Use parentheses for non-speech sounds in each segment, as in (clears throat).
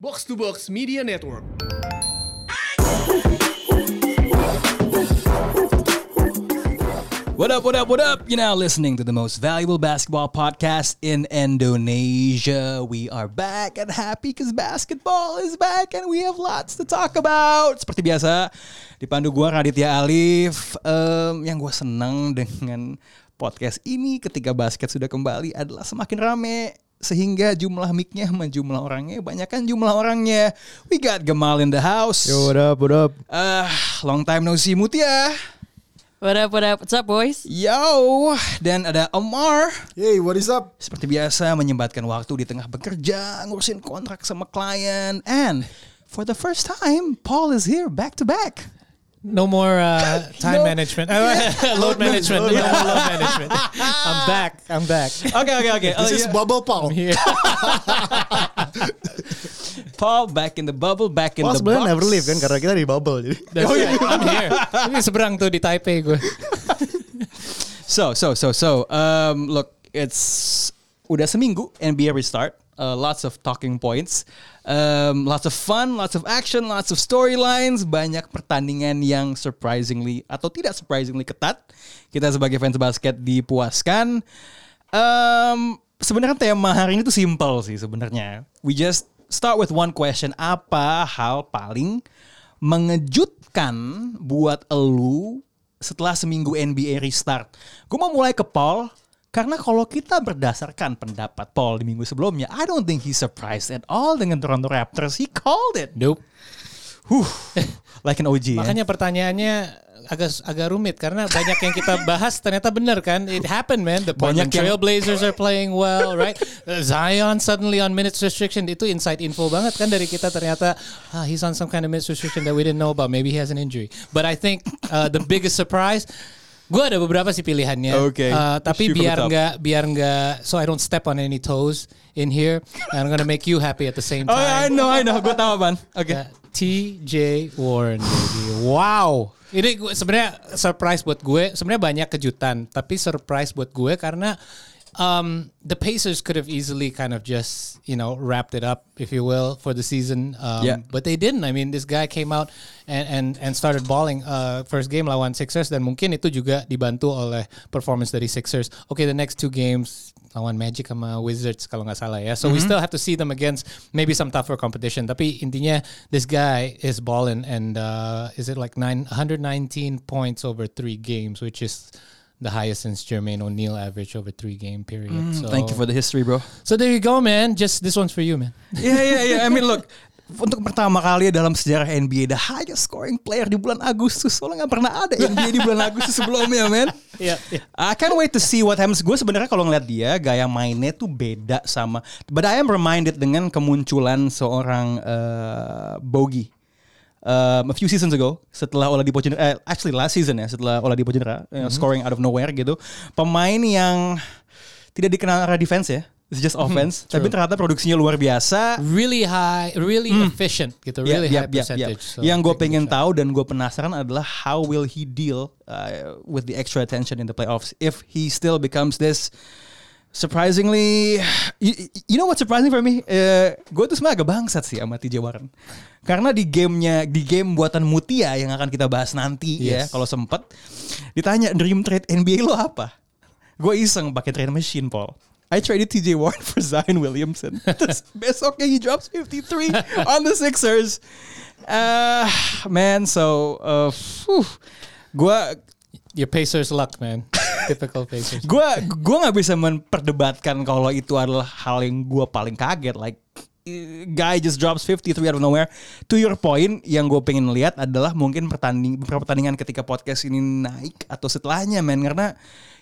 Box to Box Media Network. What up, what up, what up? You're now listening to the most valuable basketball podcast in Indonesia. We are back and happy because basketball is back and we have lots to talk about. Seperti biasa, dipandu gua Raditya Alif. Em, yang gue senang dengan podcast ini ketika basket sudah kembali adalah semakin rame sehingga jumlah mic-nya sama jumlah orangnya banyak kan jumlah orangnya. We got Gamal in the house. Yo, what up, what up? Ah, long time no see Mutia. What up, what up? What's up, boys? Yo, dan ada Omar. Hey, what is up? Seperti biasa menyempatkan waktu di tengah bekerja, ngurusin kontrak sama klien. And for the first time, Paul is here back to back. No more uh, (laughs) time No. management. (laughs) (laughs) load management. No more load management. I'm back. I'm back. Okay, okay, okay. Oh, This is iya. Bubble Paul. Here. Paul back in the bubble, back in Paul the sebenarnya box. never leave kan karena kita di bubble jadi. That's right. I'm here. Ini seberang tuh di Taipei gue. So so so so. Um, look, it's udah seminggu NBA restart. Uh, lots of talking points, um, lots of fun, lots of action, lots of storylines, banyak pertandingan yang surprisingly atau tidak surprisingly ketat. Kita sebagai fans basket dipuaskan. Um, sebenarnya tema hari ini tuh simple sih sebenarnya. We just start with one question. Apa hal paling mengejutkan buat elu setelah seminggu NBA restart? Gue mau mulai ke Paul. Karena kalau kita berdasarkan pendapat Paul di minggu sebelumnya, I don't think he surprised at all dengan Toronto Raptors. He called it. Nope. Huh, (laughs) like an OG. ya. Makanya pertanyaannya agak agak rumit karena banyak yang kita bahas ternyata benar kan it happened man the Portland Banyak yang- Trailblazers are playing well right (laughs) Zion suddenly on minutes restriction itu inside info banget kan dari kita ternyata ah, he's on some kind of minutes restriction that we didn't know about maybe he has an injury but I think uh, the biggest surprise gue ada beberapa sih pilihannya Okay. Uh, tapi Shoot biar nggak biar nggak so I don't step on any toes in here I'm gonna make you happy at the same Oh, I time know, I know. Gue tahu, Ban. Oke. Ya, TJ Warren baby. Wow. Ini gue sebenarnya surprise buat gue. Sebenarnya banyak kejutan, tapi surprise buat gue karena um, the Pacers could have easily kind of just, you know, wrapped it up, if you will, for the season. Um, Yeah. But they didn't. I mean, this guy came out and and and started balling uh, first game lawan Sixers dan mungkin itu juga dibantu oleh performance dari Sixers. Okay, the next two games lawan Magic sama Wizards kalau nggak salah ya. So we still have to see them against maybe some tougher competition. Tapi intinya this guy is balling and uh, is it like nine, 119 points over three games, which is the highest since Jermaine O'Neal average over three game period. so, Thank you for the history, bro. So there you go, man. Just this one's for you, man. Iya iya iya. I mean look, untuk pertama kali dalam sejarah NBA the highest scoring player di bulan Agustus. Soalnya nggak pernah ada NBA di bulan Agustus sebelumnya, man. (laughs) Iya, iya. I can't wait to see what happens. Gue sebenarnya kalau ngeliat dia gaya mainnya tuh beda sama. But I am reminded dengan kemunculan seorang uh, Bogi. Um, a few seasons ago setelah Oladipo cedera, eh, actually last season ya setelah Oladipo you know, scoring out of nowhere gitu, pemain yang tidak dikenal arah defense ya, it's just offense, tapi ternyata produksinya luar biasa, Really high, really efficient gitu, Yeah, really yeah, high yeah, yeah. percentage. So yang gue pengen tahu dan gue penasaran adalah how will he deal uh, with the extra attention in the playoffs if he still becomes this surprisingly you, you know what surprising for me uh, gue tuh sebenarnya agak bangsat sih sama TJ Warren karena di gamenya di game buatan Mutia yang akan kita bahas nanti ya Yes. kalau sempet ditanya dream trade NBA lo apa gue iseng pakai trade machine Paul I traded TJ Warren for Zion Williamson. (laughs) Terus besoknya he drops 53 on the Sixers. Uh, man, so uh, phew. Your Pacers luck, man. (laughs) Typical Pacers. gua gua nggak bisa memperdebatkan kalau itu adalah hal yang gua paling kaget like guy just drops 53 out of nowhere. To your point, yang gue pengen lihat adalah mungkin pertanding beberapa pertandingan ketika podcast ini naik atau setelahnya, man, karena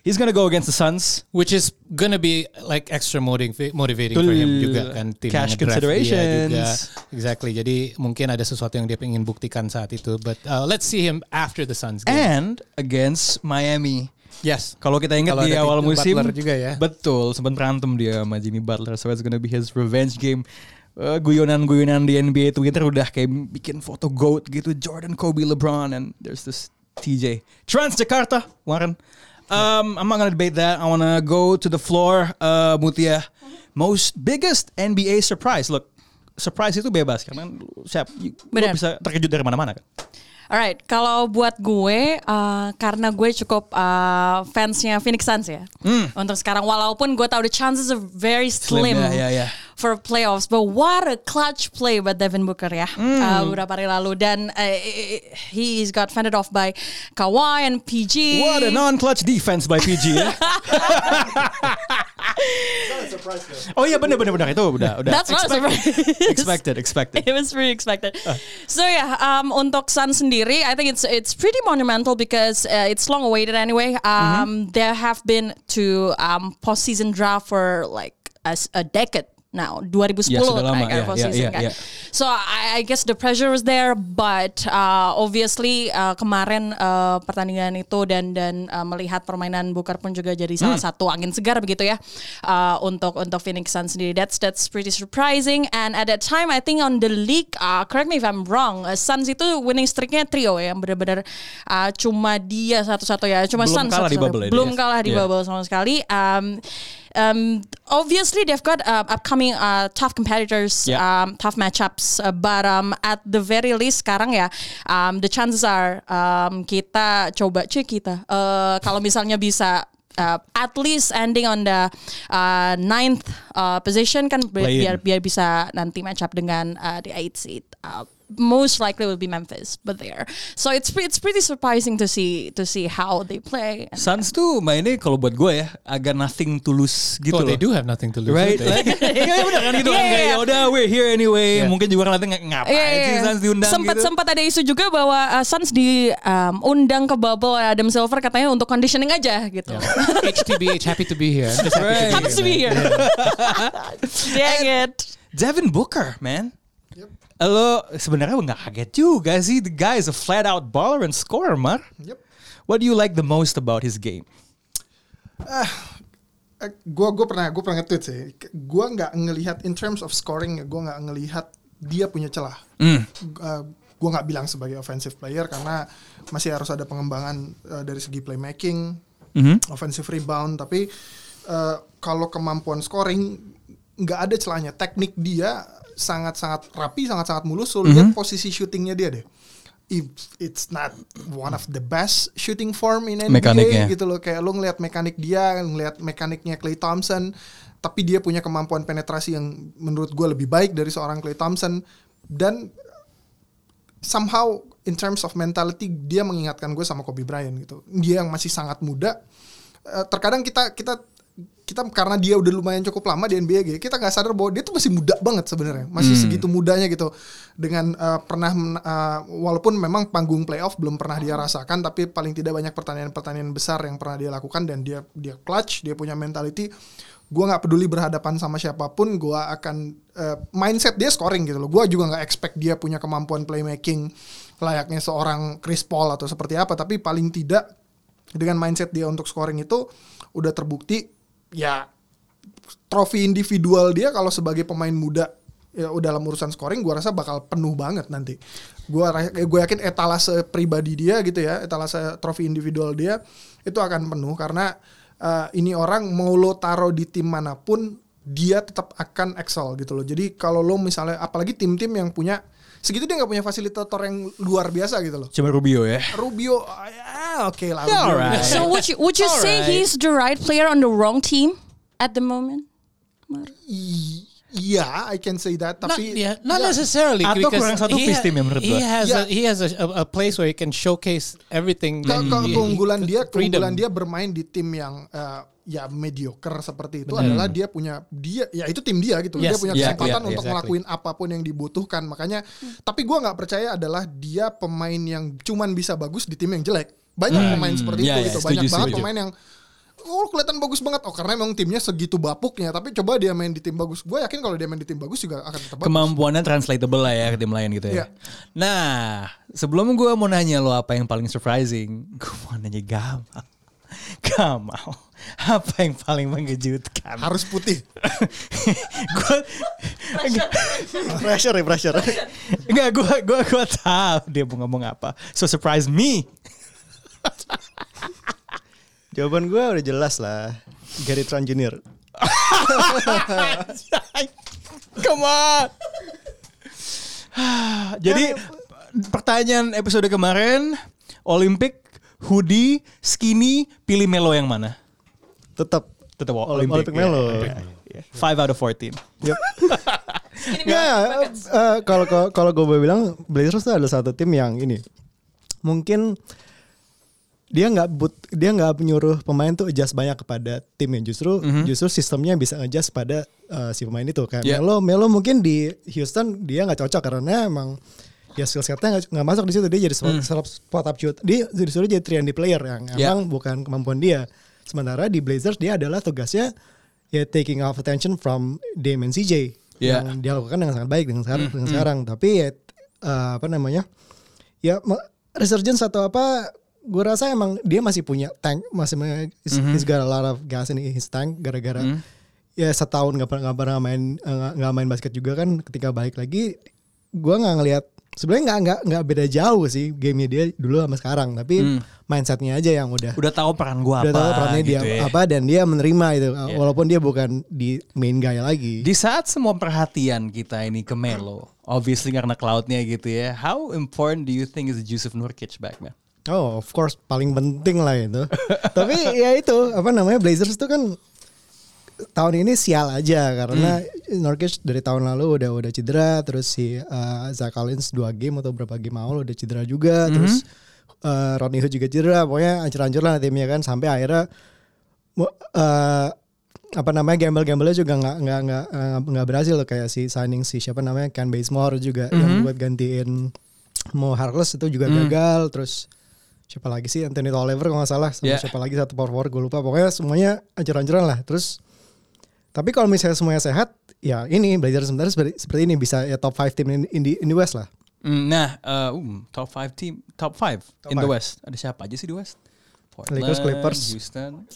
he's gonna go against the Suns. Which is gonna be like extra motiv- motivating for him juga kan tim Cash dia considerations. juga. Exactly. Jadi mungkin ada sesuatu yang dia ingin buktikan saat itu. But uh, let's see him after the Suns game. And against Miami. yes. Kalau kita ingat di awal Butler musim, juga ya. betul sempat berantem dia sama Jimmy Butler, so it's gonna be his revenge game. Uh, guyonan-guyonan di NBA Twitter udah kayak bikin foto goat gitu, Jordan, Kobe, LeBron, and there's this TJ Transjakarta, Warren. Um, I'm not gonna debate that. I wanna go to the floor, uh, Mutia. Most biggest NBA surprise. Look, surprise itu bebas karena siap bisa terkejut dari mana-mana kan. Alright, kalau buat gue, uh, karena gue cukup uh, fansnya Phoenix Suns ya. Untuk sekarang, walaupun gue tahu the chances are very Slim, slim, ya, ya, ya. For playoffs, but what a clutch play by Devin Booker ya, uh, beberapa hari lalu. Dan uh, he's got fended off by Kawhi and PG. What a non-clutch defense by PG ya. (laughs) oh iya benar benar benar itu udah udah. That's not a surprise. expected expected. it was pretty expected. So yeah, um, untuk Sun sendiri, I think it's it's pretty monumental because uh, it's long awaited anyway. Um, There have been to um, postseason draft for like a decade now, 2010 Ya, sudah lama, ya, uh, postseason ya, ya, kan. ya. So I, I guess the pressure was there, but uh, obviously uh, kemarin uh, pertandingan itu dan dan uh, melihat permainan Booker pun juga jadi salah Hmm. satu angin segar begitu ya uh, untuk untuk Phoenix Suns sendiri. That's that's pretty surprising. And at that time, I think on the league, uh, correct me if I'm wrong, uh, Suns itu winning streaknya trio ya, yang benar-benar uh, cuma dia satu-satu ya, cuma Belum Suns kalah di satu-satu. bubble ya dia. belum kalah di Yeah. bubble sama sekali. Um, um, obviously they've got uh, upcoming uh, tough competitors, Yeah. um, tough matchups. Uh, but um, at the very least sekarang ya, um, the chances are um, kita coba cek kita. Uh, kalau misalnya bisa. Uh, at least ending on the uh, ninth uh, position kan bi- biar biar bisa nanti match up dengan uh, the eighth seed. Uh, most likely will be Memphis, but there. So it's pre- it's pretty surprising to see to see how they play. Suns tuh mainnya kalau buat gue ya agak nothing to lose gitu oh, loh. they do have nothing to lose. Right, like, (laughs) ya benar kan gitu kan kayak iya. ya udah we're here anyway. Yeah. Mungkin juga ngeliatnya ng- ngapain sih iya. Suns diundang sempat gitu. sempat ada isu juga bahwa uh, Suns diundang ke bubble oleh Adam Silver katanya untuk conditioning aja gitu. HTBH, happy to be here. Just happy Right. To be here. (laughs) Dang it. Devin Booker, man. Lo sebenarnya nggak kaget juga sih. The guy is a flat out baller and scorer, Mar. Yep. What do you like the most about his game? Eh, gua gua pernah gua pernah nge-tweet sih. Gua nggak ngelihat in terms of scoring, gua nggak ngelihat dia punya celah. Hmm. Uh, gua nggak bilang sebagai offensive player karena masih harus ada pengembangan uh, dari segi playmaking, Mhm. offensive rebound. Tapi uh, kalau kemampuan scoring nggak ada celahnya. Teknik dia sangat-sangat rapi, sangat-sangat mulus. So lihat posisi shootingnya dia deh. If it's not one of the best shooting form in NBA Mekaniknya. gitu loh kayak lo ngelihat mekanik dia ngelihat mekaniknya Clay Thompson tapi dia punya kemampuan penetrasi yang menurut gue lebih baik dari seorang Clay Thompson dan somehow in terms of mentality dia mengingatkan gue sama Kobe Bryant gitu dia yang masih sangat muda Eh, terkadang kita kita kita karena dia udah lumayan cukup lama di NBA gitu, kita nggak sadar bahwa dia tuh masih muda banget sebenarnya. Masih segitu mudanya gitu. Dengan eh, pernah eh, walaupun memang panggung playoff belum pernah dia rasakan tapi paling tidak banyak pertandingan-pertandingan besar yang pernah dia lakukan dan dia dia clutch dia punya mentality. Gue nggak peduli berhadapan sama siapa pun gue akan eh, mindset dia scoring gitu loh. Gue juga nggak expect dia punya kemampuan playmaking layaknya seorang Chris Paul atau seperti apa tapi paling tidak dengan mindset dia untuk scoring itu udah terbukti ya trofi individual dia kalau sebagai pemain muda ya dalam urusan scoring gua rasa bakal penuh banget nanti. Gua ra- gue yakin etalase pribadi dia gitu ya, etalase trofi individual dia itu akan penuh karena eh, ini orang mau lo taruh di tim mana pun dia tetap akan excel gitu loh. Jadi kalau lo misalnya apalagi tim-tim yang punya segitu dia nggak punya fasilitator yang luar biasa gitu loh. Cuma Rubio ya. Rubio, ya oke lah. Yeah, Rubio. alright. So would you would you say Alright. he's the right player on the wrong team at the moment? Iya, I can say that. Not, Tapi yeah, not ya, necessarily. Atau because kurang satu he piece ha- team ya menurut he gua. has Yeah. a, he has a, a, place where he can showcase everything. ke, that ke- he- keunggulan he- dia, freedom. keunggulan dia bermain di tim yang eh, ya mediocre seperti itu adalah dia punya dia ya itu tim dia gitu. dia Yes, punya yeah, kesempatan yeah, untuk exactly. ngelakuin apa pun yang dibutuhkan. Makanya tapi gua nggak percaya adalah dia pemain yang cuman bisa bagus di tim yang jelek. Banyak pemain seperti yeah, itu yeah, gitu. setuju, Banyak banget setuju. pemain yang Oh kelihatan bagus banget Oh karena memang timnya segitu bapuknya Tapi coba dia main di tim bagus Gue yakin kalau dia main di tim bagus juga akan tetap bagus Kemampuannya translatable lah ya ke tim lain gitu ya. Iya. Nah, sebelum gue mau nanya lo apa yang paling surprising, gue mau nanya Gamal. (laughs) Gamal, apa yang paling mengejutkan? Harus putih (laughs) gue (laughs) Pressure ya pressure enggak gue gue gue tahu dia mau ngomong apa. So surprise me. Jawaban gue udah jelas lah. Gary Trent Jr. (laughs) Come on. Jadi pertanyaan episode kemarin, Olimpik, hoodie, skinny, pilih Melo yang mana? Tetap Tetap Olimpik, Olimpik. Melo. Five out of 14. Yep. Ya, eh, kalau kalau- kalau gue boleh bilang Blazers tuh adalah satu tim yang ini mungkin dia nggak but dia nggak menyuruh pemain tuh adjust banyak kepada timnya justru justru sistemnya bisa adjust pada eh, si pemain itu kayak Yeah. Melo Melo mungkin di Houston dia nggak cocok karena emang ya skill setnya nggak- nggak masuk di situ dia jadi spot, spot up shoot dia disuruh jadi 3 player yang Yeah. emang bukan kemampuan dia sementara di Blazers dia adalah tugasnya ya taking off attention from Dame and CJ Yeah. yang dia lakukan dengan sangat baik dengan sekarang dengan sekarang. Tapi ya eh, apa namanya ya resurgence atau apa gue rasa emang dia masih punya tank masih me- he's, he's got a lot of gas in his tank gara-gara ya setahun nggak pernah nggak pernah main eh, nggak main basket juga kan. Ketika balik lagi gue nggak ngelihat sebenarnya nggak nggak nggak beda jauh sih gamenya dia dulu sama sekarang tapi mindsetnya aja yang udah Udah tahu peran gua apa. udah tahu perannya dia gitu ya. apa dan dia menerima itu walaupun dia bukan di main guy lagi Di saat semua perhatian kita ini ke Melo, obviously karena cloudnya gitu ya. How important do you think is Yusuf Nurkic back man? Oh, of course paling penting lah itu. (laughs) Tapi ya itu apa namanya Blazers itu kan tahun ini sial aja karena Nurkic dari tahun lalu udah udah cedera, terus si uh, Zach Collins dua game atau berapa game awal udah cedera juga, terus uh, Rodney Hood juga cedera, pokoknya hancur-hancur lah timnya kan sampai akhirnya uh, apa namanya gamble-gamble juga nggak nggak nggak nggak- berhasil loh kayak si signing si siapa namanya Ken Bazemore juga yang buat gantiin Mo Harkless itu juga gagal terus siapa lagi sih Anthony Tolliver kalau nggak salah sama Yeah. siapa lagi satu power forward gue lupa pokoknya semuanya ancur-ancuran lah terus tapi kalau misalnya semuanya sehat ya ini Blazers sebenarnya seperti, seperti ini bisa ya top 5 tim in, in, the, in the West lah Mm, Nah, uh, um, top 5 team, top 5 Top in the five. West. Ada siapa aja sih di West? Portland, Lakers, Clippers. Houston.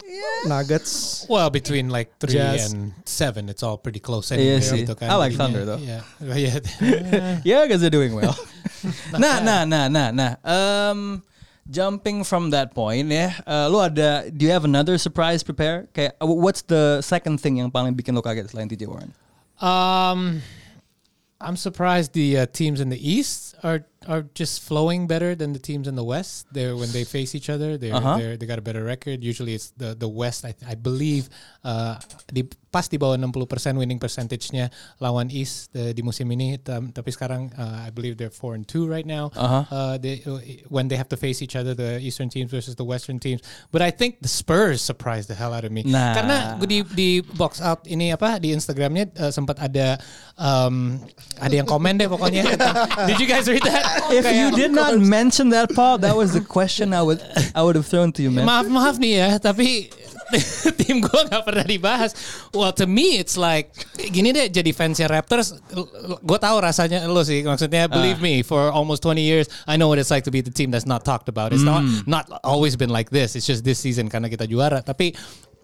Nuggets Well, between like three Jazz. and seven, it's all pretty close Iya anyway. sih. gitu kan. I like Thunder, though. Yeah, yeah. (laughs) yeah, because they're doing well. (laughs) nah, nah, nah, nah, nah. Um, jumping from that point ya, uh, lu ada, do you have another surprise prepare? Kayak, uh, what's the second thing yang paling bikin lo kaget selain TJ Warren? Um, I'm surprised the uh, teams in the East are are just flowing better than the teams in the West. They're when they face each other, they're, Uh-huh. they're they got a better record. Usually it's the the West. I, I believe uh, di pas di bawah 60% winning percentage-nya lawan East uh, di musim ini. Tam- tapi sekarang uh, I believe they're four and two right now. Uh-huh. Uh, they, when they have to face each other, the Eastern teams versus the Western teams. But I think the Spurs surprised the hell out of me. Nah. Karena gue di di box out ini apa di Instagramnya uh, sempat ada um, ada yang komen deh pokoknya. (laughs) Did you guys read that? If you did not mention that, Paul, that was the question I would I would have thrown to you, man. maaf maaf nih eh, ya, tapi (laughs) tim gue nggak pernah dibahas. Well to me it's like gini deh jadi fansnya Raptors. Gue tahu rasanya lo sih maksudnya ah. believe me for almost 20 years I know what it's like to be the team that's not talked about. It's not hmm. not always been like this. It's just this season karena kita juara. Tapi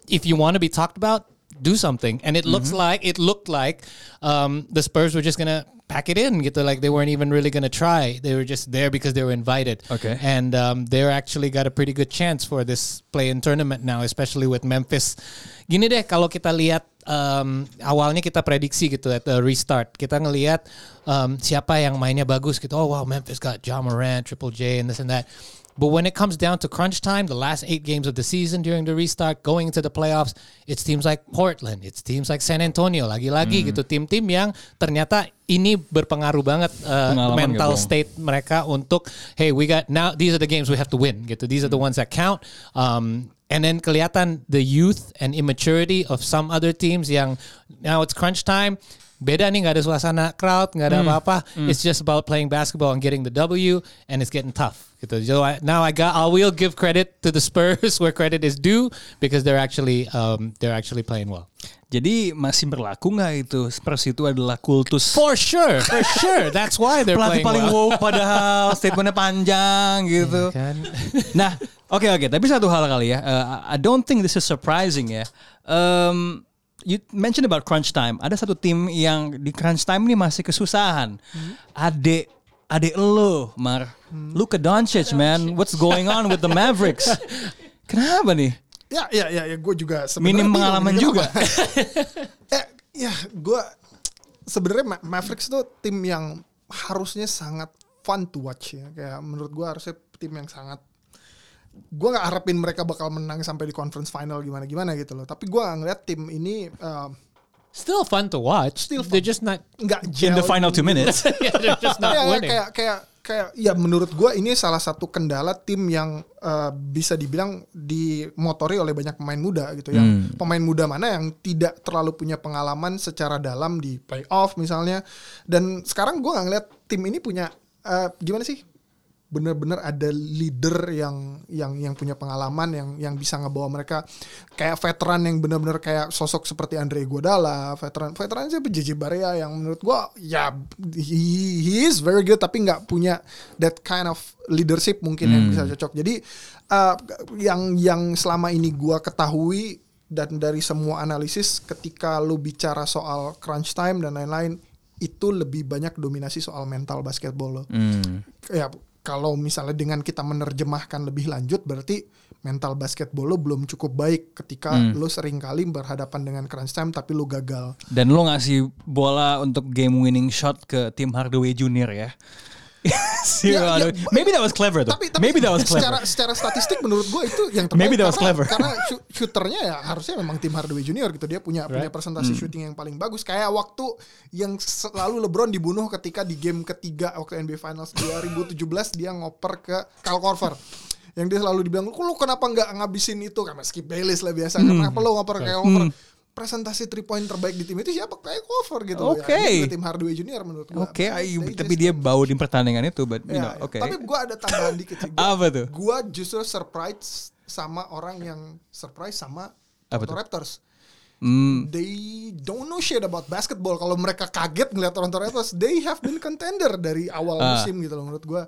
if you want to be talked about, do something. And it looks mm-hmm. like it looked like um, the Spurs were just gonna pack it in gitu like they weren't even really gonna try they were just there because they were invited Okay. and um, they're actually got a pretty good chance for this play-in tournament now, especially with Memphis. Gini deh, kalau kita lihat um, awalnya kita prediksi gitu at the restart, kita ngelihat um, siapa yang mainnya bagus gitu. Oh wow, Memphis got John Morant, Triple J, and this and that. But when it comes down to crunch time, the last eight games of the season during the restart, going into the playoffs, it's teams like Portland, it's teams like San Antonio, lagi-lagi gitu tim-tim yang ternyata ini berpengaruh banget uh, Pengalaman mental bohong. state mereka untuk hey we got now these are the games we have to win gitu. These are the ones that count. Um, and then kelihatan the youth and immaturity of some other teams yang now it's crunch time beda nih nggak ada suasana crowd nggak ada apa-apa. It's just about playing basketball and getting the W and it's getting tough gitu. So I, now I got I will give credit to the Spurs (laughs) where credit is due because they're actually um, they're actually playing well. Jadi masih berlaku nggak itu? Spurs itu adalah kultus. For sure for sure. That's why they're pelatih playing paling well. wow padahal statementnya panjang (laughs) gitu. kan? Nah, oke oke, tapi satu hal kali ya. uh, I don't think this is surprising ya. Um, you mentioned about crunch time. Ada satu tim yang di crunch time ini masih kesusahan. Adek adek lo, Mar. Luka Doncic, man. What's going on with the Mavericks? (laughs) Kenapa nih? Ya, ya, ya, ya gue juga Minim pengalaman juga. (laughs) eh, ya, gue sebenarnya Ma- Mavericks tuh tim yang harusnya sangat fun to watch ya. Kayak menurut gua harusnya tim yang sangat gue nggak harapin mereka bakal menang sampai di conference final gimana gimana gitu loh. Tapi gua ngeliat tim ini uh, Still fun to watch. Still They're fun. just not. nggak In the final two minutes. (laughs) (laughs) yeah, they're just not Iya, winning. kayak kayak kayak ya menurut gua ini salah satu kendala tim yang uh, bisa dibilang dimotori oleh banyak pemain muda gitu ya. Pemain muda mana yang tidak terlalu punya pengalaman secara dalam di playoff misalnya. Dan sekarang gua nggak ngeliat tim ini punya uh, gimana sih? Bener-bener ada leader yang yang yang punya pengalaman yang yang bisa ngebawa mereka kayak veteran yang bener-bener kayak sosok seperti Andre Iguodala veteran veteran siapa? JJ Barea yang menurut gua ya he, he is very good tapi nggak punya that kind of leadership mungkin yang bisa cocok. Jadi uh, yang yang selama ini gua ketahui dan dari semua analisis ketika lu bicara soal crunch time dan lain-lain itu lebih banyak dominasi soal mental basketball lo. Ya kalau misalnya dengan kita menerjemahkan lebih lanjut berarti mental basketball lo belum cukup baik ketika lo sering kali berhadapan dengan crunch time tapi lo gagal. Dan lo ngasih bola untuk game winning shot ke tim Hardaway Junior ya. (laughs) Si Ya, ya, Maybe that was clever. Tapi, tapi Maybe that was secara clever. secara statistik menurut gue itu yang terbaik Maybe that was karena, clever. karena shoot- shooternya ya harusnya memang tim Hardaway Junior gitu dia punya punya presentasi Hmm. shooting yang paling bagus kayak waktu yang selalu LeBron dibunuh ketika di game ketiga waktu NBA Finals 2017 dia ngoper ke Kyle Korver yang dia selalu dibilang lu kenapa nggak ngabisin itu karena Skip Bayless lah biasa Hmm. kenapa lu ngoper ke Kyle Korver presentasi three point terbaik di tim itu siapa kayak Korver gitu loh. Oke. ya, ini juga tim Hardaway Junior menurut gue Oke, just tapi dia bau di pertandingan itu, but you Ya, know, oke. Tapi gue ada tambahan dikit sih. Gua, (laughs) Apa tuh? Gue justru surprise sama orang yang surprise sama Apa Toronto? Raptors. Hmm, They don't know shit about basketball. Kalau mereka kaget ngeliat Toronto Raptors, they have been contender dari awal Ah. musim gitu loh menurut gue.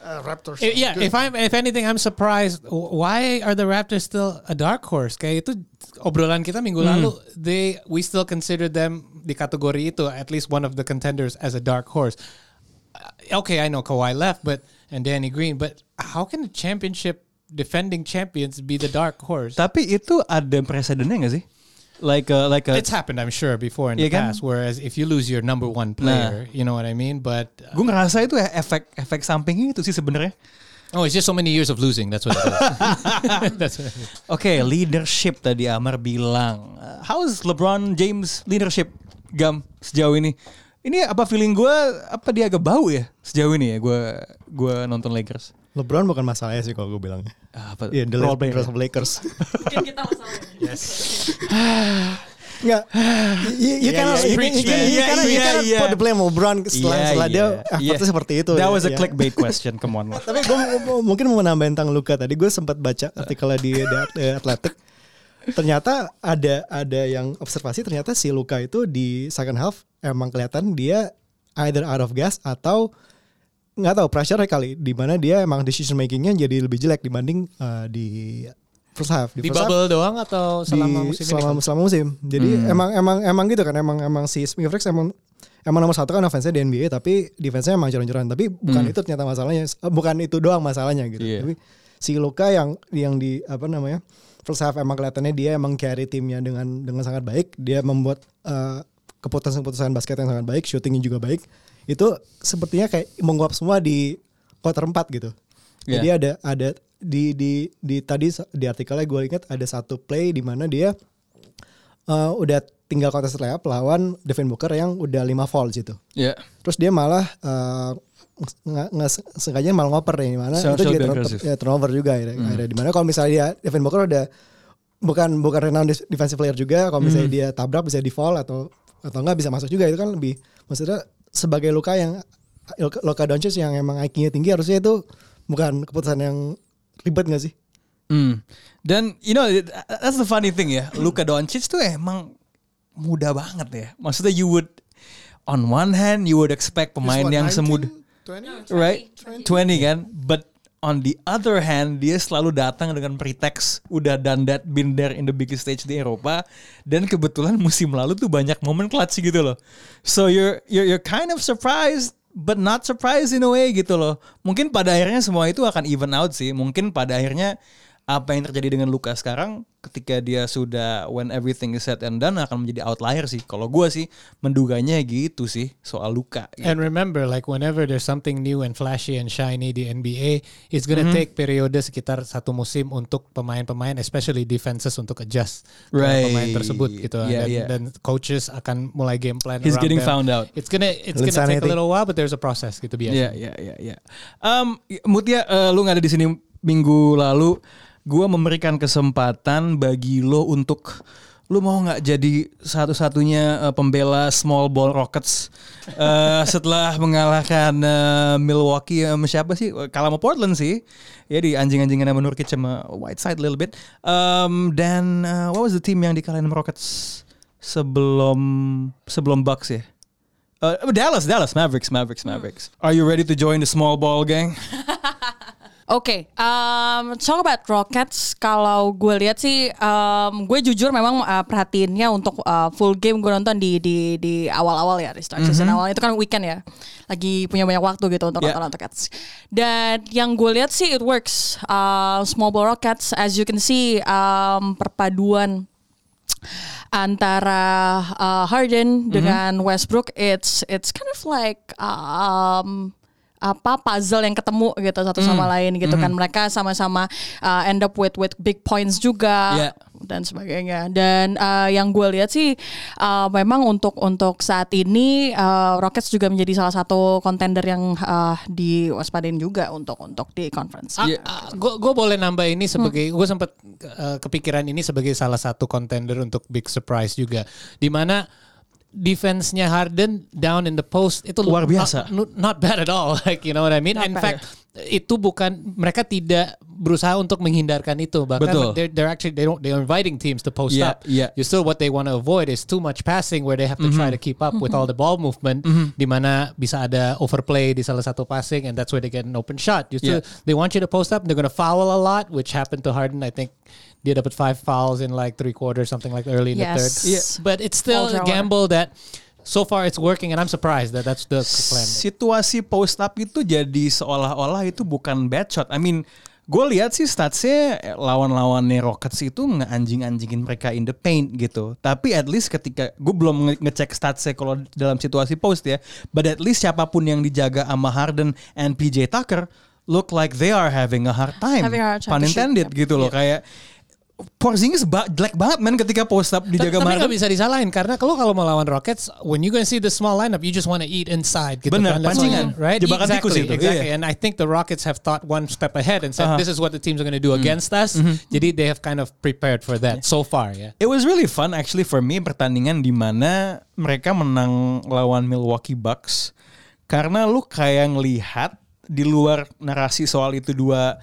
Uh, Raptors. Eh, yeah, good. if I'm if anything I'm surprised why are the Raptors still a dark horse? Kayak itu obrolan kita minggu lalu they we still consider them di kategori itu at least one of the contenders as a dark horse. Uh, okay, I know Kawhi left but and Danny Green but how can the championship defending champions be the dark horse? tapi itu ada presidennya nggak sih? Like a, like a, It's happened I'm sure before in Iya the kan? past whereas if you lose your number one player, you know what I mean? But uh, gue ngerasa itu ya efek efek sampingnya itu sih sebenarnya. oh, it's just so many years of losing. That's what it is. (laughs) That's what it is. Oke, leadership tadi Amar bilang. Uh, How is LeBron James leadership Gam sejauh ini? Ini apa feeling gue apa dia agak bau ya sejauh ini ya gue gue nonton Lakers. LeBron bukan masalahnya sih kalau gue bilangnya. Ah, Apa? Iya, the Role of Lakers. (laughs) Mungkin kita masalahnya. Enggak. (sighs) You, you Yeah, cannot, yeah, you, preach, you, you Yeah, cannot, you yeah, cannot yeah. put the blame on LeBron setelah, Yeah, setelah dia yeah, effortnya yeah. seperti itu. That ya, was a ya. clickbait question, come on lah. (laughs) Tapi gue mungkin mau nambahin tentang Luka tadi. Gue sempat baca artikelnya di The Athletic. Ternyata ada ada yang observasi ternyata si Luka itu di second half emang kelihatan dia either out of gas atau nggak tahu pressure kali di mana dia emang decision makingnya jadi lebih jelek dibanding uh, di first half. Di first half, bubble doang atau selama di- musim ini? selama, selama musim. Jadi emang emang emang gitu kan emang emang si Mavericks emang emang nomor satu kan offense di NBA tapi defense-nya emang joran-joran tapi bukan itu ternyata masalahnya Eh, bukan itu doang masalahnya gitu. Iya. Tapi si Luka yang yang di apa namanya first half emang kelihatannya dia emang carry timnya dengan dengan sangat baik. Dia membuat eh, keputusan-keputusan basket yang sangat baik, shootingnya juga baik. Itu sepertinya kayak menguap semua di quarter 4 gitu. Jadi Iya. ada ada di di di tadi di artikelnya gue ingat ada satu play di mana dia eh, udah tinggal contest layup lawan Devin Booker yang udah 5 foul gitu. Ya. Terus dia malah eh, nggak nggak sengaja malah ngoper nih mana So- itu so jadi turn- aggressive. ya, turnover juga akhirnya, akhirnya. di mana kalau misalnya dia Devin Booker udah bukan bukan renowned defensive player juga kalau misalnya dia tabrak bisa di foul atau atau enggak bisa masuk juga itu kan lebih maksudnya sebagai luka yang Luka Doncic yang emang IQ-nya tinggi harusnya itu bukan keputusan yang ribet gak sih? Hmm. Dan you know that's the funny thing ya. (clears throat) Luka Doncic tuh emang muda banget ya. Maksudnya you would on one hand you would expect pemain what, yang 19, semuda 20? right 20 kan but on the other hand dia selalu datang dengan pretext udah done that been there in the biggest stage di Eropa. Dan kebetulan musim lalu tuh banyak momen clutch gitu loh. So you're you're, you're kind of surprised but not surprised in a way gitu loh. Mungkin pada akhirnya semua itu akan even out sih. Mungkin pada akhirnya apa yang terjadi dengan Luka sekarang ketika dia sudah when everything is said and done akan menjadi outlier sih. Kalau gua sih menduganya gitu sih soal Luka. gitu. And remember, like whenever there's something new and flashy and shiny di NBA, it's gonna Mm-hmm. take periode sekitar satu musim untuk pemain-pemain, especially defenses untuk adjust Right. pemain tersebut gitu. Yeah, dan, yeah. dan coaches akan mulai game plan. He's getting them. found out. It's gonna it's gonna take a little while, but there's a process gitu biasa. Iya, iya, iya, iya. Um, Mutia, eh, lu nggak ada di sini minggu lalu. Gua memberikan kesempatan bagi lo untuk lu mau nggak jadi satu-satunya eh, pembela small ball Rockets? Eh, (laughs) setelah mengalahkan eh, Milwaukee sama siapa sih? Kalah sama Portland sih. Ya di anjing-anjingan sama Nurkic sama Whiteside a little bit. Um, dan eh, what was the team yang dikalahin sama Rockets sebelum sebelum Bucks ya? Uh, Dallas, Dallas, Mavericks, Mavericks, Mavericks. Are you ready to join the small ball gang? (laughs) Oke, um, talk about Rockets. Kalau gue lihat sih, um, gue jujur memang uh, perhatiinnya untuk uh, full game gue nonton di di di awal-awal ya, di start season awal itu kan weekend ya, lagi punya banyak waktu gitu untuk Yeah. nonton Rockets. Dan yang gue lihat sih it works. Uh, small ball Rockets, as you can see, um, perpaduan antara uh, Harden dengan Westbrook it's it's kind of like um apa puzzle yang ketemu gitu satu sama lain gitu kan mereka sama-sama uh, end up with with big points juga Yeah. dan sebagainya dan uh, yang gue lihat sih uh, memang untuk untuk saat ini uh, Rockets juga menjadi salah satu kontender yang uh, diwaspadain juga untuk untuk di conference. Gue gue boleh nambah ini sebagai gue sempat uh, kepikiran ini sebagai salah satu contender untuk big surprise juga. Di mana defense-nya Harden down in the post itu Luar biasa. Not, not bad at all. (laughs) Like you know what I mean? Not in bad. fact itu bukan mereka tidak berusaha untuk menghindarkan itu bahkan Betul. they're, they're actually they don't they're inviting teams to post Yeah, up. yeah. You still what they want to avoid is too much passing where they have to try to keep up with all the ball movement di mana bisa ada overplay di salah satu passing and that's where they get an open shot. You still, Yeah. they want you to post up they're going to foul a lot which happened to Harden I think dia dapat five fouls in like three quarters something like early in the third. Yes. Yeah. But it's still a gamble that so far it's working and I'm surprised that that's the plan. Situasi post up itu jadi seolah-olah itu bukan bad shot. I mean, gue lihat sih statsnya eh, lawan-lawannya Rockets itu ngeanjing-anjingin mereka in the paint gitu. Tapi at least ketika gue belum nge- ngecek statsnya kalau dalam situasi post ya, but at least siapa pun yang dijaga sama Harden and PJ Tucker look like they are having a hard time. Having a hard time Pun shoot, intended yep. gitu loh kayak Porzingis ba- jelek banget man ketika post up dijaga Tapi sama nggak Harden. bisa disalahin karena kalau kalau melawan Rockets, when you gonna see the small lineup, you just want to eat inside. Gitu Bener, kan. Pancingan. right? Jebakan exactly, tikus itu, Exactly. iya. And I think the Rockets have thought one step ahead and said, Uh-huh. this is what the teams are gonna do against us. Jadi they have kind of prepared for that so far. Ya. It was really fun actually for me pertandingan di mana mereka menang lawan Milwaukee Bucks karena lu kayak ngelihat di luar narasi soal itu dua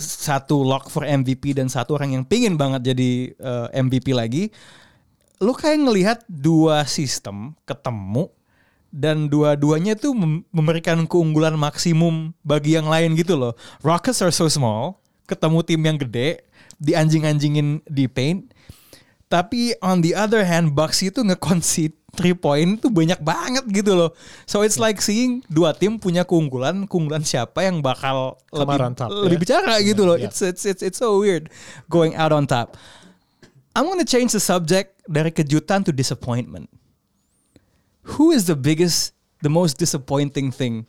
satu lock for MVP dan satu orang yang pingin banget jadi eh, MVP lagi lu kayak ngelihat dua sistem ketemu dan dua-duanya tuh mem- memberikan keunggulan maksimum bagi yang lain gitu loh. Rockets are so small, ketemu tim yang gede, dianjing-anjingin di paint. Tapi on the other hand, Bucks itu nge-concede three point tuh banyak banget gitu loh. So it's like seeing dua tim punya keunggulan, keunggulan siapa yang bakal lebih top, lebih ya. bicara gitu loh. Yeah. It's it's it's it's so weird going out on top. I'm gonna change the subject dari kejutan to disappointment. Who is the biggest, the most disappointing thing,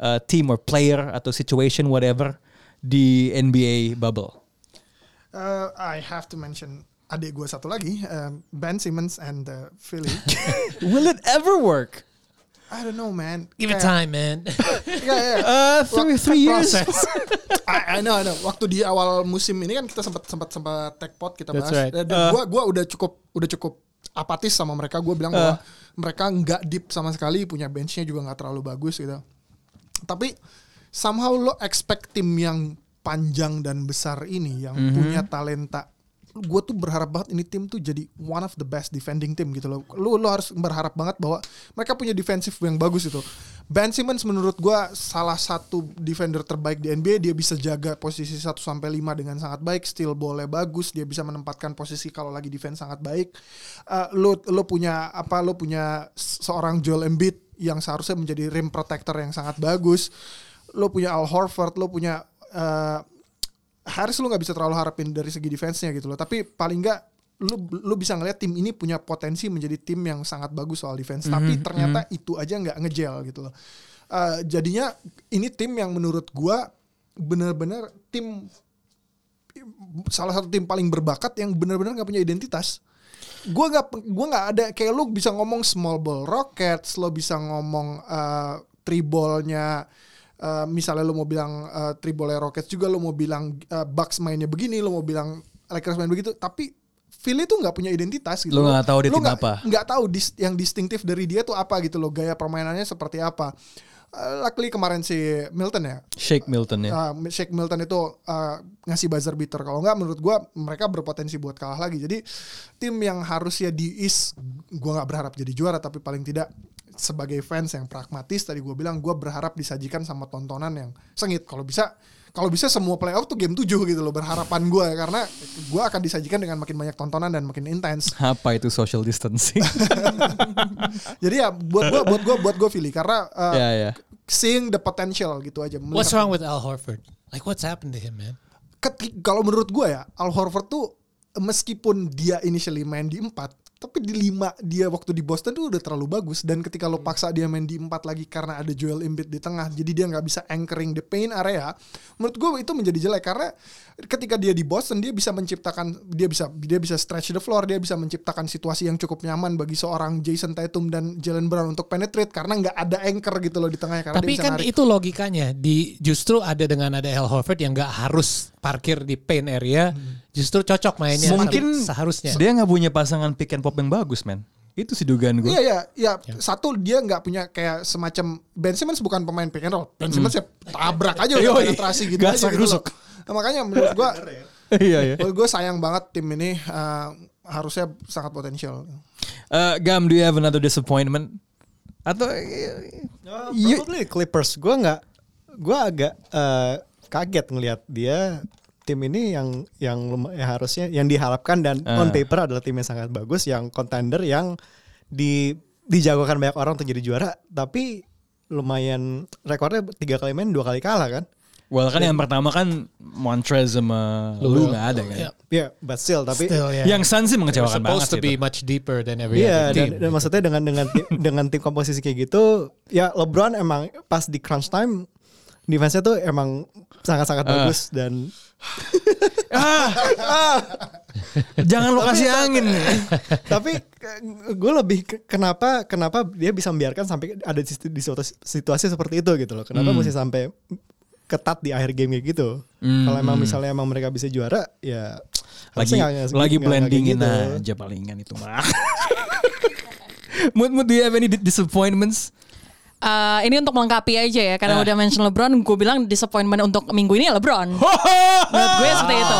uh, team or player atau situation whatever di NBA bubble? Uh, I have to mention adik gue satu lagi, um, Ben Simmons and the Philly. (laughs) Will it ever work? I don't know, man. Give it time, man. (laughs) Yeah, yeah. Uh, three Wak- three years. I, I know, I know. Waktu di awal musim ini kan kita sempat sempat sempat tag pot kita That's bahas. right. Dan gua gua udah cukup udah cukup apatis sama mereka. Gue bilang bahwa mereka nggak deep sama sekali, punya benchnya juga nggak terlalu bagus gitu. Tapi somehow lo expect tim yang panjang dan besar ini yang punya talenta gue tuh berharap banget ini tim tuh jadi one of the best defending team gitu loh. Lu lu harus berharap banget bahwa mereka punya defensif yang bagus itu. Ben Simmons menurut gue salah satu defender terbaik di NBA. Dia bisa jaga posisi 1 sampai 5 dengan sangat baik, steal boleh bagus, dia bisa menempatkan posisi kalau lagi defense sangat baik. Eh, lu lu punya apa? Lu punya seorang Joel Embiid yang seharusnya menjadi rim protector yang sangat bagus. Lu punya Al Horford, lu punya eh, Harris lu nggak bisa terlalu harapin dari segi defense-nya gitu loh. Tapi paling nggak lu lu bisa ngeliat tim ini punya potensi menjadi tim yang sangat bagus soal defense. Tapi ternyata itu aja nggak ngejel gitu loh. Eh, jadinya ini tim yang menurut gua benar-benar tim salah satu tim paling berbakat yang benar-benar nggak punya identitas. Gua nggak gua nggak ada kayak lu bisa ngomong small ball rockets, lo bisa ngomong uh, three ball-nya uh, misalnya lo mau bilang uh, three ball rockets juga lo mau bilang uh, Bucks mainnya begini, lo mau bilang Lakers main begitu, tapi Philly tuh nggak punya identitas gitu. Lo nggak tahu dia Lo tim nggak- apa. Nggak tahu dis- yang distintif dari dia tuh apa gitu loh, gaya permainannya seperti apa. Uh, luckily kemarin si Milton ya, Shake Milton ya. uh, Shake Milton itu uh, ngasih buzzer beater. Kalau nggak menurut gua mereka berpotensi buat kalah lagi. Jadi tim yang harusnya di East gua nggak berharap jadi juara tapi paling tidak sebagai fans yang pragmatis tadi gua bilang gua berharap disajikan sama tontonan yang sengit. Kalau bisa kalau bisa semua playoff tuh game 7 gitu loh berharapan gua karena gua akan disajikan dengan makin banyak tontonan dan makin intens. (laughs) Apa itu social distancing? (laughs) Jadi ya buat gua buat gua buat gua Philly karena uh, ya ya. seeing the potential gitu aja. What's wrong with Al Horford? Like what's happened to him, man? kalau menurut gue ya Al Horford tuh meskipun dia initially main di empat tapi di lima dia waktu di Boston tuh udah terlalu bagus. Dan ketika lo paksa dia main di empat lagi karena ada Joel Embiid di tengah jadi dia nggak bisa anchoring the paint area menurut gue itu menjadi jelek. Karena ketika dia di Boston dia bisa menciptakan dia bisa dia bisa stretch the floor dia bisa menciptakan situasi yang cukup nyaman bagi seorang Jason Tatum dan Jalen Brown untuk penetrate karena nggak ada anchor gitu loh di tengahnya karena Tapi dia bisa kan narik. itu logikanya. Di justru ada dengan ada Al Horford yang nggak harus parkir di paint area, justru cocok mainnya. Mungkin seharusnya. dia nggak punya pasangan pick and pop yang bagus, man. Itu sih dugaan gue. Iya iya iya satu dia nggak punya kayak semacam Ben Simmons bukan pemain pick and roll. Ben Simmons ya tabrak aja udah penetrasi gitu Gasak aja gitu rusuk. loh. Nah, makanya menurut gua (laughs) Iya ya. menurut gua sayang banget tim ini eh, harusnya sangat potensial. Uh, Gam, do you have another disappointment? Atau You- Probably Clippers. Gue nggak, gue agak eh, kaget ngelihat dia tim ini yang yang yang harusnya yang diharapkan dan Ah. on paper adalah tim yang sangat bagus, yang contender yang di dijagokan banyak orang untuk jadi juara, tapi lumayan rekornya tiga kali main dua kali kalah kan? well kan yang pertama kan Montrez sama lu nggak ada kan. Yeah. Iya, but still tapi Still, yeah. Yang Suns sih mengecewakan banget supposed to be gitu. much deeper than every Iya other dan, team. dan maksudnya dengan dengan (laughs) dengan tim komposisi kayak gitu ya LeBron emang pas di crunch time defense-nya tuh emang sangat-sangat Ah. bagus dan (laughs) Jangan lo kasih angin. tapi gue lebih ke- kenapa kenapa dia bisa membiarkan sampai ada di, situ- di suatu situasi seperti itu gitu loh kenapa Hmm. mesti sampai ketat di akhir game kayak gitu kalau emang misalnya emang mereka bisa juara ya lagi nggak- lagi kayak blendingin gitu. aja palingan itu mah. (laughs) Mood mood do you have any di- disappointments? Eh, ini untuk melengkapi aja ya karena Ah. udah mention LeBron, gue bilang disappointment untuk minggu ini ya LeBron. (laughs) Menurut gue seperti itu.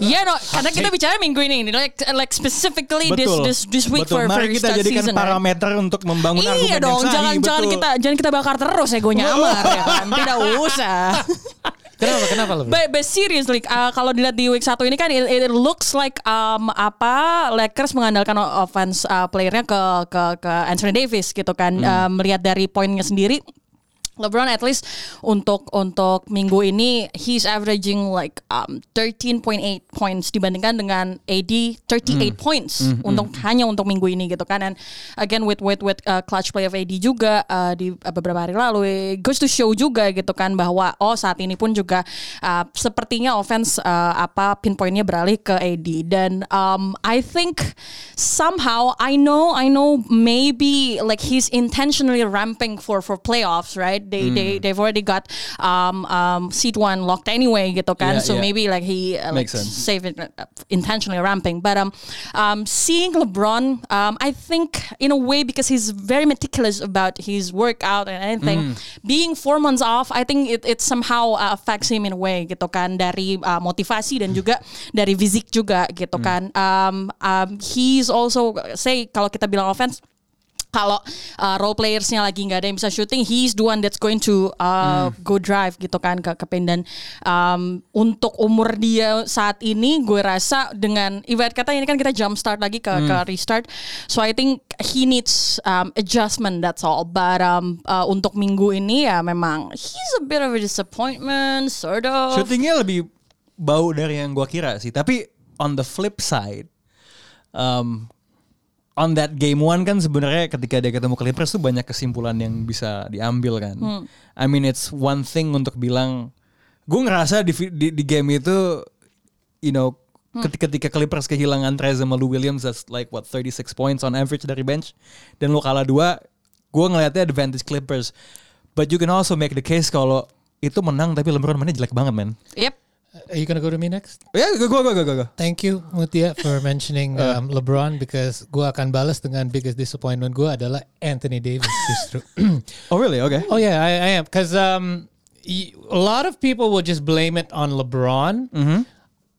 Iya, no, karena kita bicara minggu ini, like like specifically this Betul. this this week Betul. for Mari for kita jadikan season, right? parameter untuk membangun argumen Iya yang dong, sahih, jangan jangan betul. kita jangan kita bakar terus ya gue nyamar ya kan. Tidak usah. (laughs) Kenapa? Kenapa lo? But, but seriously, uh, kalau dilihat di week 1 ini kan it, it looks like um, apa Lakers mengandalkan offense uh, playernya ke ke ke Anthony Davis gitu kan. Uh, melihat dari poinnya sendiri LeBron at least untuk untuk minggu ini he's averaging like um, 13.8 points dibandingkan dengan AD 38 points untuk hanya untuk minggu ini gitu kan. And again with with with uh, clutch play of AD juga uh, di uh, beberapa hari lalu goes to show juga gitu kan bahwa oh saat ini pun juga uh, sepertinya offense uh, apa pinpointnya beralih ke AD dan um, I think somehow I know I know maybe like he's intentionally ramping for for playoffs right they Hmm. they they've already got um, um, seat one locked anyway gitu kan Yeah, so yeah. maybe like he uh, like sense. save it uh, intentionally ramping but um um seeing LeBron um I think in a way because he's very meticulous about his workout and anything being four months off I think it it somehow uh, affects him in a way gitu kan dari uh, motivasi dan juga dari fisik juga gitu kan um, um he's also say kalau kita bilang offense kalau uh, role playersnya lagi nggak ada yang bisa shooting, he's the one that's going to uh, go drive gitu kan ke ke dan um, untuk umur dia saat ini gue rasa dengan ibarat kata ini kan kita jump start lagi ke ke restart, so I think he needs um, adjustment that's all. But um, uh, untuk minggu ini ya memang he's a bit of a disappointment, sort of. Shootingnya lebih bau dari yang gua kira sih. Tapi on the flip side, um, on that game one kan sebenarnya ketika dia ketemu Clippers tuh banyak kesimpulan yang bisa diambil kan. I mean it's one thing untuk bilang, gue ngerasa di, di, di game itu, you know, ketika ketika Clippers kehilangan Trey sama Lou Williams that's like what 36 points on average dari bench dan lo kalah dua, gue ngelihatnya advantage Clippers. But you can also make the case kalau itu menang tapi LeBron mainnya jelek banget man. Yep. Are you gonna go to me next? Ya, gue gue gue gue gue. Thank you Mutia for mentioning um, LeBron because gua akan balas dengan biggest disappointment gua adalah Anthony Davis (laughs) justru. Oh really? Okay. oh yeah, I, I am because um, a lot of people will just blame it on LeBron.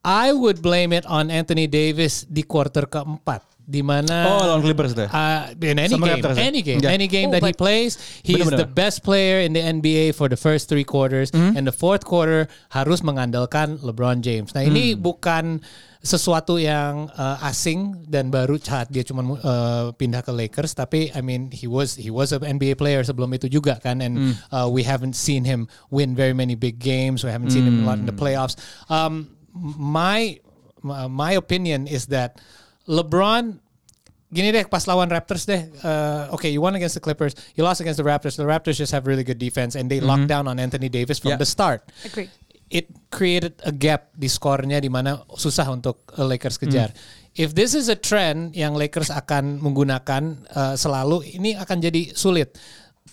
I would blame it on Anthony Davis di quarter keempat di mana Oh lawan Clippers deh. Uh, in any Sama game, Raptors ya? any game, Yeah. any game Oh, that he but- plays, he is the best player in the NBA for the first three quarters, Mm-hmm. and the fourth quarter harus mengandalkan LeBron James. Nah ini Mm. bukan sesuatu yang uh, asing dan baru saat dia cuma uh, pindah ke Lakers, tapi I mean he was he was an NBA player sebelum itu juga kan, and Mm. uh, we haven't seen him win very many big games. We haven't seen him a lot in the playoffs. Um, my my opinion is that LeBron gini deh pas lawan Raptors deh uh, okay you won against the Clippers you lost against the Raptors the Raptors just have really good defense and they locked down on Anthony Davis from Mm-hmm. Yeah. the start Agree. it created a gap di skornya di mana susah untuk uh, Lakers kejar. Mm. If this is a trend yang Lakers akan menggunakan uh, selalu, ini akan jadi sulit.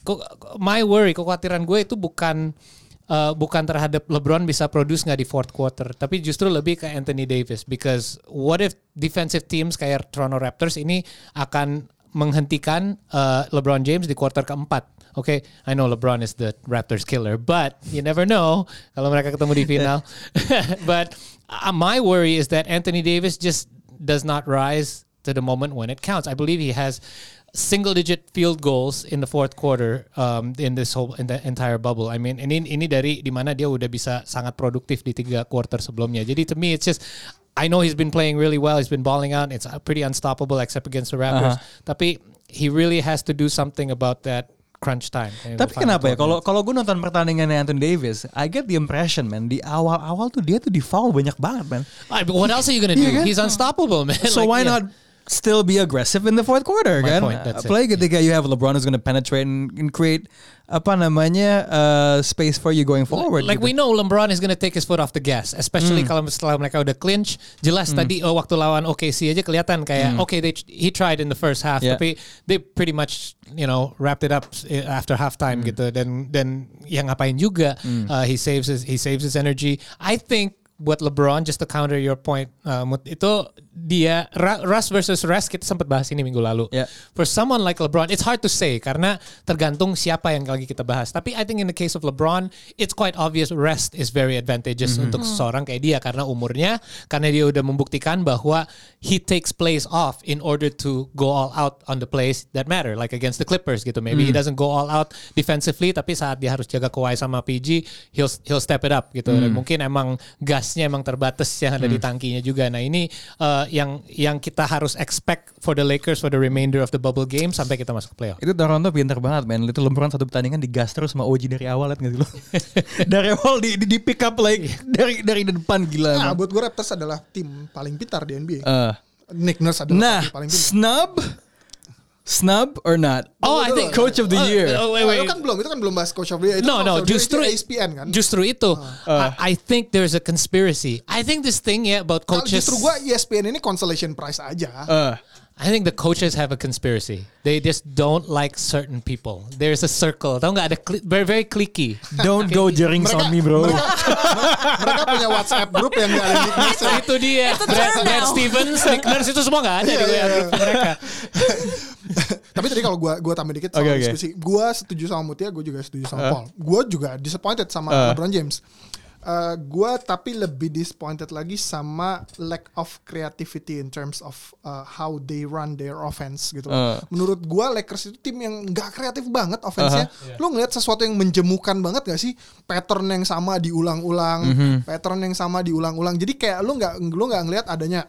Ko- My worry, kekhawatiran gue itu bukan uh, bukan terhadap LeBron bisa produce nggak di fourth quarter, tapi justru lebih ke Anthony Davis. Because what if defensive teams kayak Toronto Raptors ini akan menghentikan uh, LeBron James di quarter keempat. Oke, I know LeBron is the Raptors killer, but you never know kalau mereka ketemu di final. (laughs) (laughs) but uh, my worry is that Anthony Davis just does not rise to the moment when it counts. I believe he has single digit field goals in the fourth quarter um, in this whole in the entire bubble. I mean, ini ini dari di mana dia udah bisa sangat produktif di tiga quarter sebelumnya. Jadi to me it's just I know he's been playing really well. He's been balling out. It's uh, pretty unstoppable except against the Raptors. Tapi he really has to do something about that crunch time. Tapi kenapa ya? 12 Kalau kalau gue nonton pertandingannya Anthony Davis, I get the impression man di awal-awal tuh dia tuh di foul banyak banget man. What else are you gonna do? Iya kan? He's unstoppable, man. So Like, why yeah. not still be aggressive in the fourth quarter My kan? point, that's it. Apalagi ketika you have LeBron who's going to penetrate and, and create apa namanya uh, space for you going forward. Like we know LeBron is gonna take his foot off the gas, especially kalau setelah mereka udah clinch. Jelas tadi oh, waktu lawan OKC aja kelihatan kayak okay they he tried in the first half, Yeah. tapi they pretty much you know wrapped it up eh, after halftime gitu. Dan dan yang ngapain juga uh, he saves his he saves his energy. I think buat LeBron just to counter your point uh, itu dia Russ versus Russ kita sempat bahas ini minggu lalu. Yeah. For someone like LeBron, it's hard to say karena tergantung siapa yang lagi kita bahas. Tapi I think in the case of LeBron, it's quite obvious rest is very advantageous untuk seseorang kayak dia karena umurnya, karena dia udah membuktikan bahwa he takes plays off in order to go all out on the plays that matter, like against the Clippers gitu. Maybe he doesn't go all out defensively, tapi saat dia harus jaga Kawhi sama PG, he'll he'll step it up gitu. Dan mungkin emang gasnya emang terbatas yang ada di tangkinya juga. Nah ini uh, yang yang kita harus expect for the Lakers for the remainder of the bubble game sampai kita masuk playoff. Itu Toronto pinter banget man. Itu LeBron satu pertandingan digas terus sama OG dari awal liat gak sih lo? (laughs) dari awal di, di, di pick up like dari dari depan gila. Nah, buat gue Raptors adalah tim paling pintar di NBA. Eh, Nick Nurse adalah nah, tim paling pintar. snub, snub or not? Oh, I think Coach of the Oh, year. oh, wait, Oh, wait. itu kan belum, itu kan belum bahas coach of the year. Itu No, coach no, justru itu ESPN kan. Justru itu, I, I think there's a conspiracy. I think this thing ya about coaches. justru gue ESPN ini consolation prize aja. Eh, I think the coaches have a conspiracy. They just don't like certain people. There's a circle. Tahu nggak ada cli- very very clicky. don't go jerings on me bro. mereka, mereka punya WhatsApp grup yang gak ada Nick Nurse. Nah, itu dia. Brad. Stevens, Nick Nurse itu semua nggak ada di Iya, WA iya. group mereka. (laughs) Tapi tadi kalau gue gua tambah dikit soal oke. diskusi, gue setuju sama Mutia, gue juga setuju sama Uh. Paul. Gue juga disappointed sama Uh. LeBron James. Uh, gue tapi lebih disappointed lagi sama lack of creativity in terms of uh, how they run their offense gitu. Uh. Menurut gue Lakers itu tim yang nggak kreatif banget offense-nya. Uh-huh. Lu ngeliat sesuatu yang menjemukan banget gak sih? Pattern yang sama diulang-ulang, Mhm. pattern yang sama diulang-ulang. Jadi kayak lu nggak lu nggak ngeliat adanya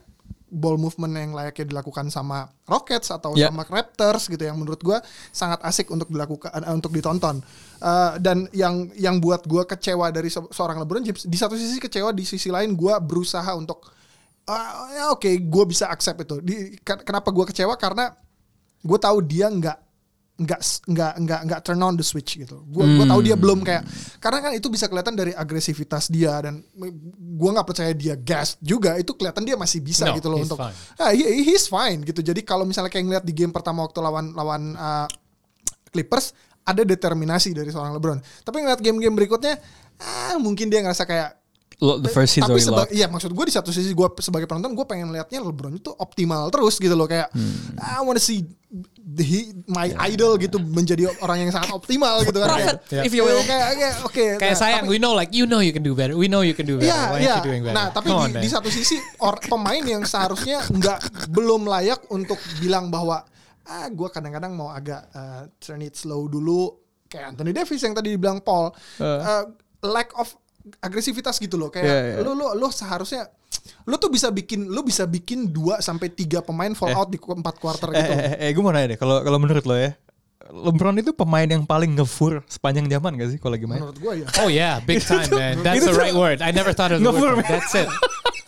ball movement yang layaknya dilakukan sama Rockets atau Ya. sama Raptors gitu yang menurut gua sangat asik untuk dilakukan eh, untuk ditonton. Eh, dan yang yang buat gua kecewa dari se- seorang LeBron James di satu sisi kecewa di sisi lain gua berusaha untuk ah, ya oke gue bisa accept itu. Di, ken- kenapa gua kecewa karena gue tahu dia nggak nggak nggak nggak nggak turn on the switch gitu. Gue gua tahu dia belum kayak karena kan itu bisa kelihatan dari agresivitas dia dan gue nggak percaya dia gas juga itu kelihatan dia masih bisa No, gitu loh he's untuk fine. Ah, he- he's fine gitu. Jadi kalau misalnya kayak ngeliat di game pertama waktu lawan lawan uh, Clippers ada determinasi dari seorang LeBron. Tapi ngeliat game-game berikutnya ah mungkin dia ngerasa kayak the first season tapi seba- iya maksud gue di satu sisi gue sebagai penonton gue pengen liatnya LeBron itu optimal terus gitu loh kayak Hmm. I wanna see the, he- my idol gitu menjadi orang yang sangat optimal gitu kan kayak, if you will. kayak, kayak, oke Kayak nah, sayang, tapi- we know like you know you can do better. We know you can do better. Iya, Why iya. aren't you doing better? Nah, tapi on, di, man. di satu sisi or, pemain yang seharusnya nggak belum layak untuk bilang bahwa ah gue kadang-kadang mau agak uh, turn it slow dulu kayak Anthony Davis yang tadi dibilang Paul Uh, lack of agresivitas gitu loh kayak Iya, iya. lu lu lu seharusnya lu tuh bisa bikin lu bisa bikin 2 sampai tiga pemain fall out di ku- empat quarter Eh, gitu. eh, eh, eh, gue mau nanya deh, kalau kalau menurut lo ya, LeBron itu pemain yang paling ngefur sepanjang zaman gak sih kalau lagi main? Menurut gue ya. Oh yeah, big (laughs) time man. (laughs) That's the right word. I never thought of the Ngefur, word. That's it. (laughs)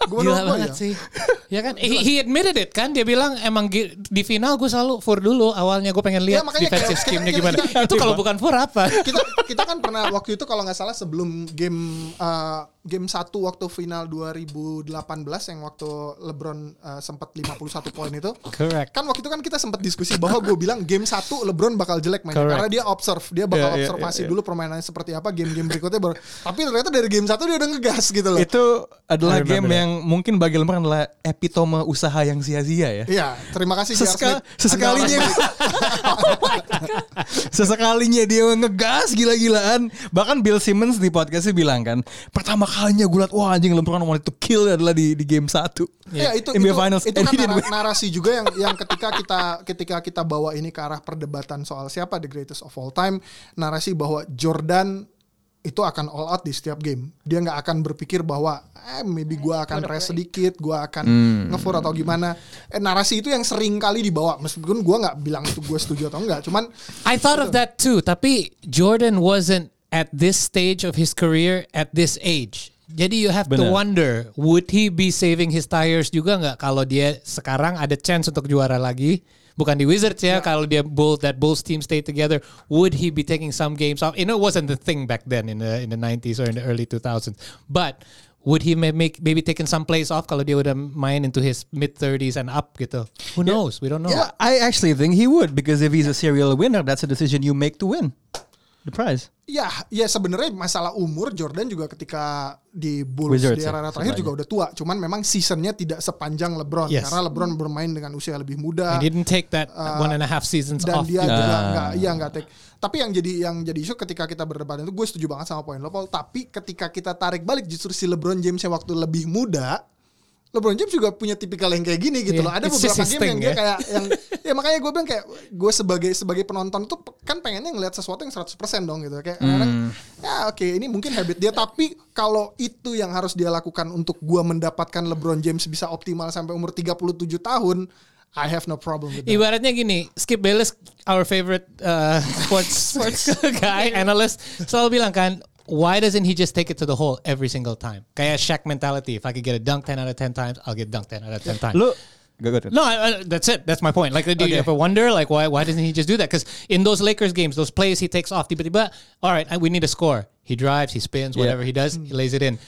Gua Gila banget ya. sih. (laughs) Ya kan? He, he admitted it kan. Dia bilang emang di final gue selalu for dulu. Awalnya gue pengen lihat Ya, defensive scheme-nya gimana. kita- Itu kalau bukan for apa? kita kita kan pernah waktu itu kalau nggak salah sebelum game uh, game satu waktu final 2018 yang waktu LeBron uh, sempat 51 poin itu Correct. kan waktu itu kan kita sempat diskusi bahwa gue bilang game satu LeBron bakal jelek mainnya Correct. karena dia observe dia bakal iya, observasi iya, iya. dulu permainannya seperti apa game-game berikutnya baru (laughs) tapi ternyata dari game satu dia udah ngegas gitu loh Itu adalah game that. yang mungkin bagi LeBron adalah epitome usaha yang sia-sia ya. Iya, terima kasih Smith. sesekalinya (laughs) sesekalinya dia ngegas gila-gilaan bahkan Bill Simmons di podcastnya bilang kan pertama kalinya gue liat wah anjing LeBron wanted to kill adalah di di game satu Ya itu NBA itu, Finals itu kan win. (laughs) narasi juga yang yang ketika kita ketika kita bawa ini ke arah perdebatan soal siapa the greatest of all time, narasi bahwa Jordan itu akan all out di setiap game. Dia nggak akan berpikir bahwa eh maybe gua akan rest sedikit, gua akan ngefur atau gimana. Eh, narasi itu yang sering kali dibawa meskipun gua nggak bilang itu gue setuju atau enggak, cuman I thought of that too. Tapi Jordan wasn't at this stage of his career at this age. Jadi you have to Benar. wonder, would he be saving his tires juga nggak kalau dia sekarang ada chance untuk juara lagi? Bukan di Wizards ya, kalau dia Bulls that Bulls team stay together, would he be taking some games off? You know, it wasn't the thing back then in the in the 90s or in the early 2000s. But would he make maybe taking some plays off kalau dia udah main into his mid 30s and up gitu? Who knows? We don't know. Well, I actually think he would because if he's a serial winner that's a decision you make to win the prize Ya, ya sebenarnya masalah umur Jordan juga ketika di Bulls Wizards di ya, era terakhir juga udah tua. Cuman memang seasonnya tidak sepanjang LeBron Yes. karena LeBron bermain dengan usia lebih muda He didn't take that one and a half seasons dan off. dia juga. juga nggak, iya nggak take. Tapi yang jadi yang jadi isu ketika kita berdebat itu gue setuju banget sama poin lo Paul. Tapi ketika kita tarik balik justru si LeBron James yang waktu lebih muda LeBron James juga punya tipikal yang kayak gini gitu Iya, loh. Ada beberapa game yang dia ya. kayak yang (laughs) ya makanya gue bilang kayak gue sebagai sebagai penonton tuh kan pengennya ngeliat sesuatu yang 100% dong gitu. Kayak kadang-kadang, ya oke ini mungkin habit dia tapi kalau itu yang harus dia lakukan untuk gue mendapatkan LeBron James bisa optimal sampai umur 37 tahun, I have no problem with that. Ibaratnya gini, Skip Bayless, our favorite uh, sports (laughs) sports guy, analyst, selalu bilang kan, why doesn't he just take it to the hole every single time? Kayak Shaq mentality. If I could get a dunk 10 out of 10 times, I'll get dunked 10 out of 10 times. lu gak good No, I, I- that's it. That's my point. Like, do you ever wonder, like, why why doesn't he just do that? Because in those Lakers games, those plays he takes off, tiba-tiba, all right, we need a score. He drives, he spins, whatever he does, he lays it in.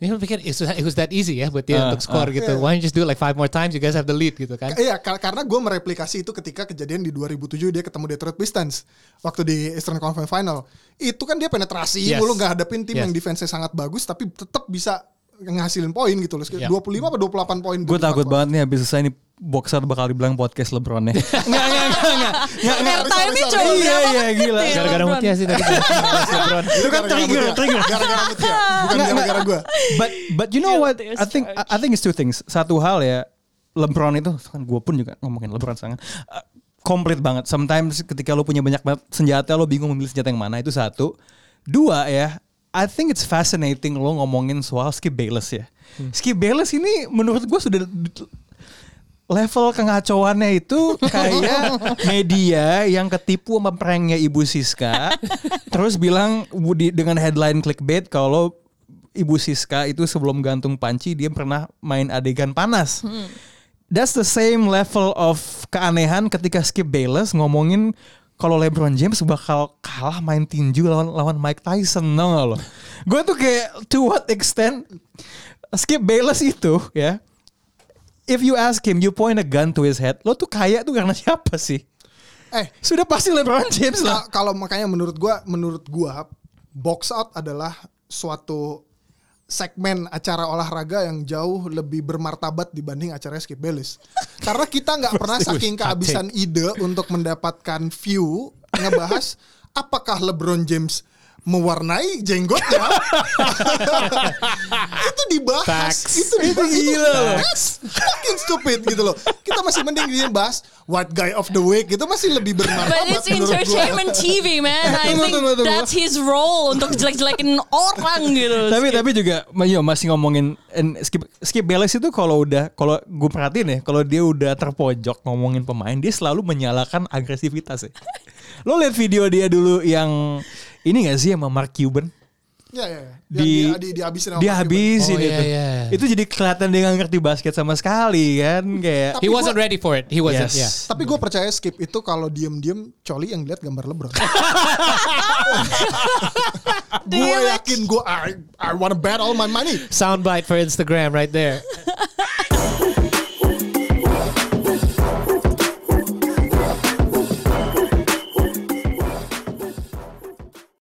Ini pikir it was, it was that easy ya buat dia Ah, untuk score gitu. Why don't you just do it like five more times? You guys have the lead gitu kan? Iya, kar- karena gue mereplikasi itu ketika kejadian di 2007 dia ketemu Detroit Pistons waktu di Eastern Conference Final. Itu kan dia penetrasi Yes. mulu nggak hadapin tim Yes. yang defense-nya sangat bagus tapi tetap bisa ngasilin poin gitu loh. Yeah. 25 apa 28 poin. gue 24 takut poin. banget nih habis selesai ini boxer bakal dibilang podcast LeBron ya (laughs) nggak nggak nggak nggak nggak nggak Airtime-nya sorry, cuma sorry. Iya, iya, menit gila. ya, Gara-gara? Mutia sih tadi. LeBron. (laughs) itu kan Gara-gara trigger trigger Gara-gara Mutia, bukan gara-gara gue. but but you know what I think. I think it's two things satu hal ya LeBron itu kan gue pun juga ngomongin LeBron sangat uh, komplit banget sometimes ketika lo punya banyak banget senjata lo bingung memilih senjata yang mana itu satu dua ya I think it's fascinating lo ngomongin soal Skip Bayless ya. Skip Bayless ini menurut gue sudah level kengacauannya itu kayak (laughs) media yang ketipu sama pranknya Ibu Siska, (laughs) terus bilang dengan headline clickbait kalau Ibu Siska itu sebelum gantung panci dia pernah main adegan panas. That's the same level of keanehan ketika Skip Bayless ngomongin kalau LeBron James bakal kalah main tinju lawan lawan Mike Tyson, gak lo? Gue tuh kayak to what extent Skip Bayless itu ya if you ask him, you point a gun to his head, lo tuh kaya tuh karena siapa sih? Eh, Sudah pasti LeBron James lah. Ka- kalau makanya menurut gua menurut gua box out adalah suatu segmen acara olahraga yang jauh lebih bermartabat dibanding acara Skip Bayless. Karena kita nggak pernah saking kehabisan ide untuk mendapatkan view ngebahas apakah LeBron James mewarnai jenggotnya. (laughs) itu dibahas. Facts. Itu dibahas. Itu gila loh. Fucking stupid gitu loh. Kita masih mending dibahas White Guy of the Week itu masih lebih bermartabat But it's entertainment TV, man. I think tunggu, tunggu. that's his role untuk jelek-jelekin orang gitu. tapi tapi juga yo, masih ngomongin and skip skip Bayless itu kalau udah kalau gue perhatiin ya kalau dia udah terpojok ngomongin pemain dia selalu menyalakan agresivitas ya. Lo lihat video dia dulu yang ini gak sih sama Mark Cuban? Ya, ya, ya. di di, di, dihabisin sama dia habisin Oh, iya, itu. iya. Itu jadi kelihatan dia gak ngerti basket sama sekali kan kayak Tapi He wasn't gua- ready for it. He wasn't. Yes. Yeah. Tapi gue percaya skip itu kalau diem-diem Coli yang lihat gambar LeBron. (laughs) gue yakin gue I, I wanna bet all my money. Soundbite for Instagram right there. (laughs)